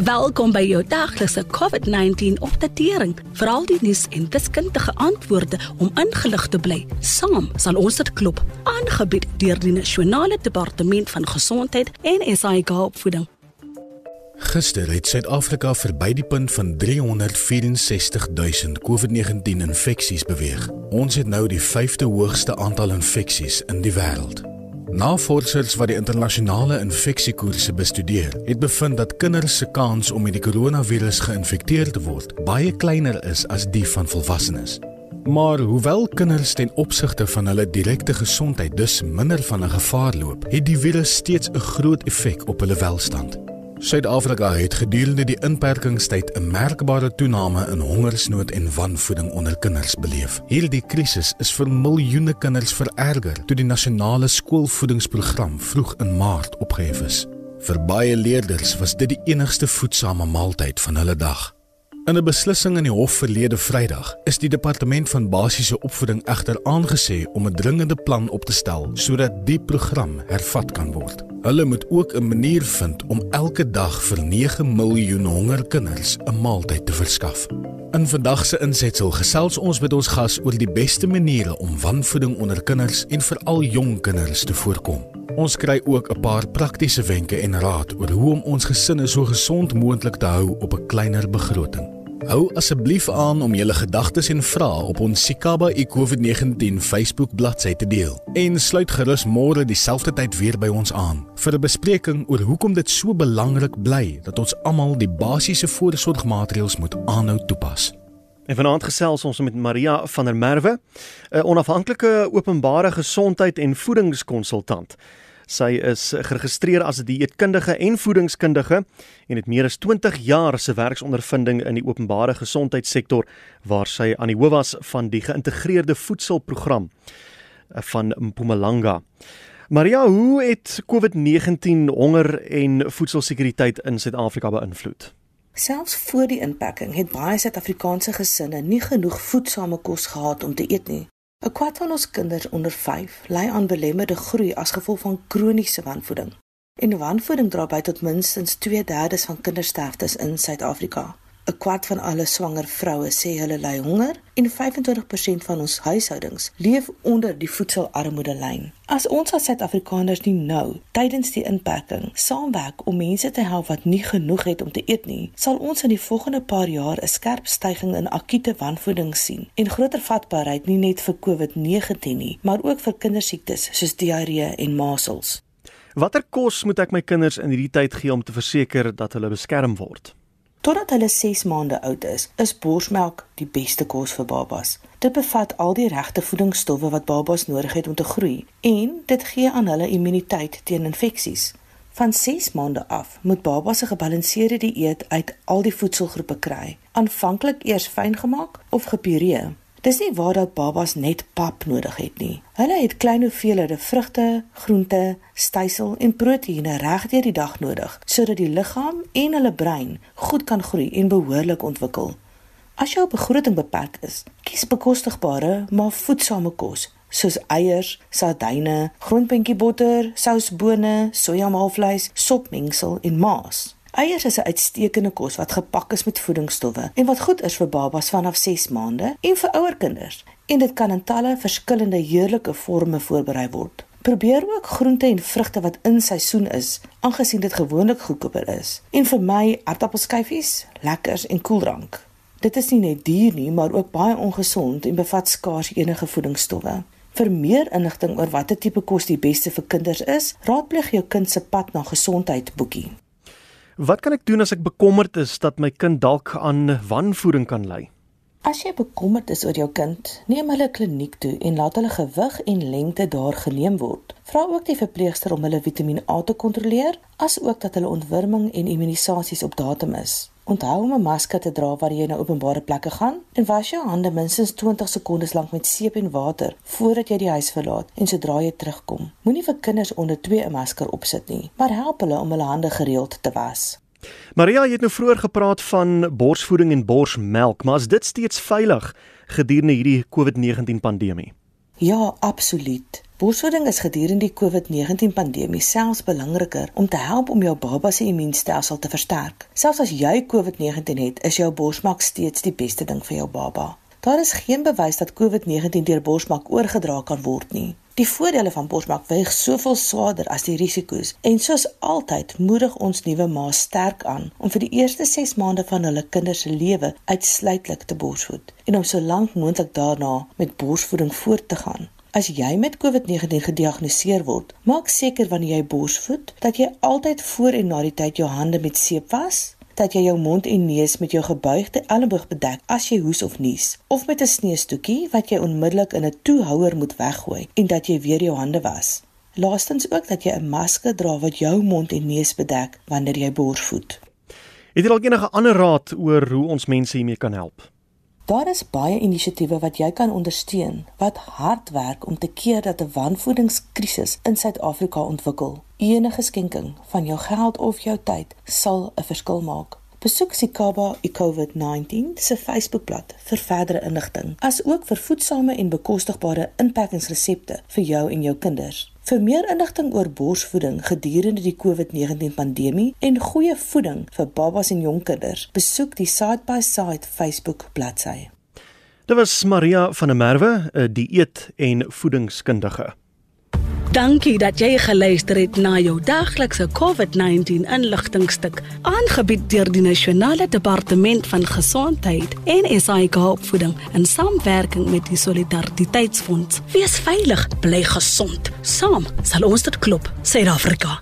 Welkom by jou daglikse COVID-19 opdatering. Veral die nuus en wiskundige antwoorde om ingelig te bly. Saam sal ons dit klop. Aangebied deur die Nasionale Departement van Gesondheid en SAIG opvoeding. Gister het Suid-Afrika verby die punt van 364000 COVID-19 infeksies beweeg. Ons het nou die 5de hoogste aantal infeksies in die wêreld. Navorsers wat die internasionale infeksiekoerse bestudeer, het bevind dat kinders se kans om met die koronavirus geïnfekteer te word baie kleiner is as die van volwassenes. Maar hoewel kinders ten opsigte van hulle direkte gesondheid dus minder van 'n gevaar loop, het die virus steeds 'n groot effek op hulle welstand. Suid-Afrika het gedurende die inperkingstyd 'n merkbare toename in hongersnood en wanvoeding onder kinders beleef. Hierdie krisis is vir miljoene kinders vererger toe die nasionale skoolvoedingsprogram vroeg in Maart opgehef is. Vir baie leerders was dit die enigste voedsame maaltyd van hulle dag. In 'n beslissing in die hof verlede Vrydag is die departement van basiese opvoeding egter aangesê om 'n dringende plan op te stel sodat die program hervat kan word. Hulle moet ook 'n manier vind om elke dag vir 9 miljoen hongerkinders 'n maaltyd te verskaf. In vandag se insetsel gesels ons met ons gas oor die beste maniere om wanvoeding onder kinders en veral jong kinders te voorkom. Ons kry ook 'n paar praktiese wenke en raad oor hoe om ons gesinne so gesond moontlik te hou op 'n kleiner begroting. Hou asseblief aan om julle gedagtes en vrae op ons Sikaba eCovid19 Facebook bladsy te deel. En sluit gerus môre dieselfde tyd weer by ons aan vir 'n bespreking oor hoekom dit so belangrik bly dat ons almal die basiese voorsorgmaatreëls moet aanhou toepas. En vanaand gesels ons met Maria van der Merwe, 'n onafhanklike openbare gesondheid en voedingskonsultant. Sy is geregistreer as 'n dieetkundige en voedingskundige en het meer as 20 jaar se werksondervinding in die openbare gesondheidssektor waar sy aan die hoof was van die geïntegreerde voedselprogram eh, van Mpumalanga. Maria, hoe het COVID-19 honger en voedselsekuriteit in Suid-Afrika beïnvloed? Selfs voor die inperking het baie Suid-Afrikaanse gesinne nie genoeg voedsame kos gehad om te eet nie. 'n Kwart van ons kinders onder 5 ly aan belemmerde groei as gevolg van kroniese wanvoeding. En wanvoeding dra by tot minstens 2/3 van kindersterftes in Suid-Afrika. 'n kwart van alle swanger vroue sê hulle ly honger en 25% van ons huishoudings leef onder die voedselarmoedelyn. As ons as Suid-Afrikaners nie nou tydens die inperking saamwerk om mense te help wat nie genoeg het om te eet nie, sal ons in die volgende paar jaar 'n skerp stygings in akute wanvoeding sien en groter vatbaarheid nie net vir COVID-19 nie, maar ook vir kindersiektes soos diarree en masels. Watter kos moet ek my kinders in hierdie tyd gee om te verseker dat hulle beskerm word? Totdat hulle 6 maande oud is, is borsmelk die beste kos vir babas. Dit bevat al die regte voedingsstowwe wat babas nodig het om te groei en dit gee aan hulle immuniteit teen infeksies. Van 6 maande af moet babas 'n gebalanseerde dieet uit al die voedselgroepe kry, aanvanklik eers fyn gemaak of gepureer. Dis nie waar dat babas net pap nodig het nie. Hulle het klein hoeveelhede vrugte, groente, stysel en proteïene reg deur die dag nodig sodat die liggaam en hulle brein goed kan groei en behoorlik ontwikkel. As jou begroting beperk is, kies bekostigbare maar voedsame kos soos eiers, sardyne, grondpentjie botter, sousbone, sojamaalvleis, sopmengsel en maas. Eiers is 'n uitstekende kos wat gepak is met voedingsstowwe en wat goed is vir babas vanaf 6 maande en vir ouer kinders. En dit kan in talle verskillende heerlike forme voorberei word. Probeer ook groente en vrugte wat in seisoen is, aangesien dit gewoonlik goedkoper is. En vir my aardappelskyfies, lekkers en koeldrank. Dit is nie net duur nie, maar ook baie ongesond en bevat skaars enige voedingsstowwe. Vir meer inligting oor watter tipe kos die beste vir kinders is, raadpleeg jou kind se pad na gesondheid boekie. Wat kan ek doen as ek bekommerd is dat my kind dalk aan wanvoeding kan ly? As jy bekommerd is oor jou kind, neem hulle kliniek toe en laat hulle gewig en lengte daar geneem word. Vra ook die verpleegster om hulle Vitamiin A te kontroleer, asook dat hulle ontwurming en immunisasies op datum is. Onthou om 'n masker te dra wanneer jy na openbare plekke gaan en was jou hande minstens 20 sekondes lank met seep en water voordat jy die huis verlaat en sodra jy terugkom. Moenie vir kinders onder 2 'n masker opsit nie, maar help hulle om hulle hande gereeld te was. Maria, jy het nou vroeër gepraat van borsvoeding en borsmelk, maar is dit steeds veilig gedurende hierdie COVID-19 pandemie? Ja, absoluut. Borsvoeding is gedurende die COVID-19 pandemie selfs belangriker om te help om jou baba se immuunstelsel te versterk. Selfs as jy COVID-19 het, is jou borsmelk steeds die beste ding vir jou baba. Daar is geen bewys dat COVID-19 deur borsmelk oorgedra kan word nie. Die voordele van borsmelk weeg soveel swaarder as die risiko's en soos altyd moedig ons nuwe ma's sterk aan om vir die eerste 6 maande van hulle kinders se lewe uitsluitlik te borsvoed en om so lank moontlik daarna met borsvoeding voort te gaan. As jy met COVID-19 gediagnoseer word, maak seker wanneer jy borsvoed dat jy altyd voor en na die tyd jou hande met seep was dat jy jou mond en neus met jou gebuigde elleboog bedek as jy hoes of nies of met 'n sneeustoetjie wat jy onmiddellik in 'n toehouer moet weggooi en dat jy weer jou hande was. Laastens ook dat jy 'n masker dra wat jou mond en neus bedek wanneer jy borsvoed. Het jy dalk enige ander raad oor hoe ons mense hiermee kan help? Daar is baie inisiatiewe wat jy kan ondersteun wat hard werk om te keer dat 'n wanvoedingskrisis in Suid-Afrika ontwikkel. Enige skenking van jou geld of jou tyd sal 'n verskil maak. Besoek Sikaba eCovid19 se Facebookblad vir verdere inligting, asook vir voedsame en bekostigbare inperkingsresepte vir jou en jou kinders. Vir meer inligting oor borsvoeding gedurende die COVID-19 pandemie en goeie voeding vir babas en jonkkinders, besoek die Side by Side Facebook bladsy. Dit was Maria van der Merwe, 'n dieet- en voedingskundige. Dankie dat jy geluister het na jou daglikse COVID-19 inligtingstuk aangebied deur die Nasionale Departement van Gesondheid en SAIK Opvoeding in samewerking met die Solidariteitsfonds. Wees veilig, bly gesond. Saam sal ons dit klop, Suid-Afrika.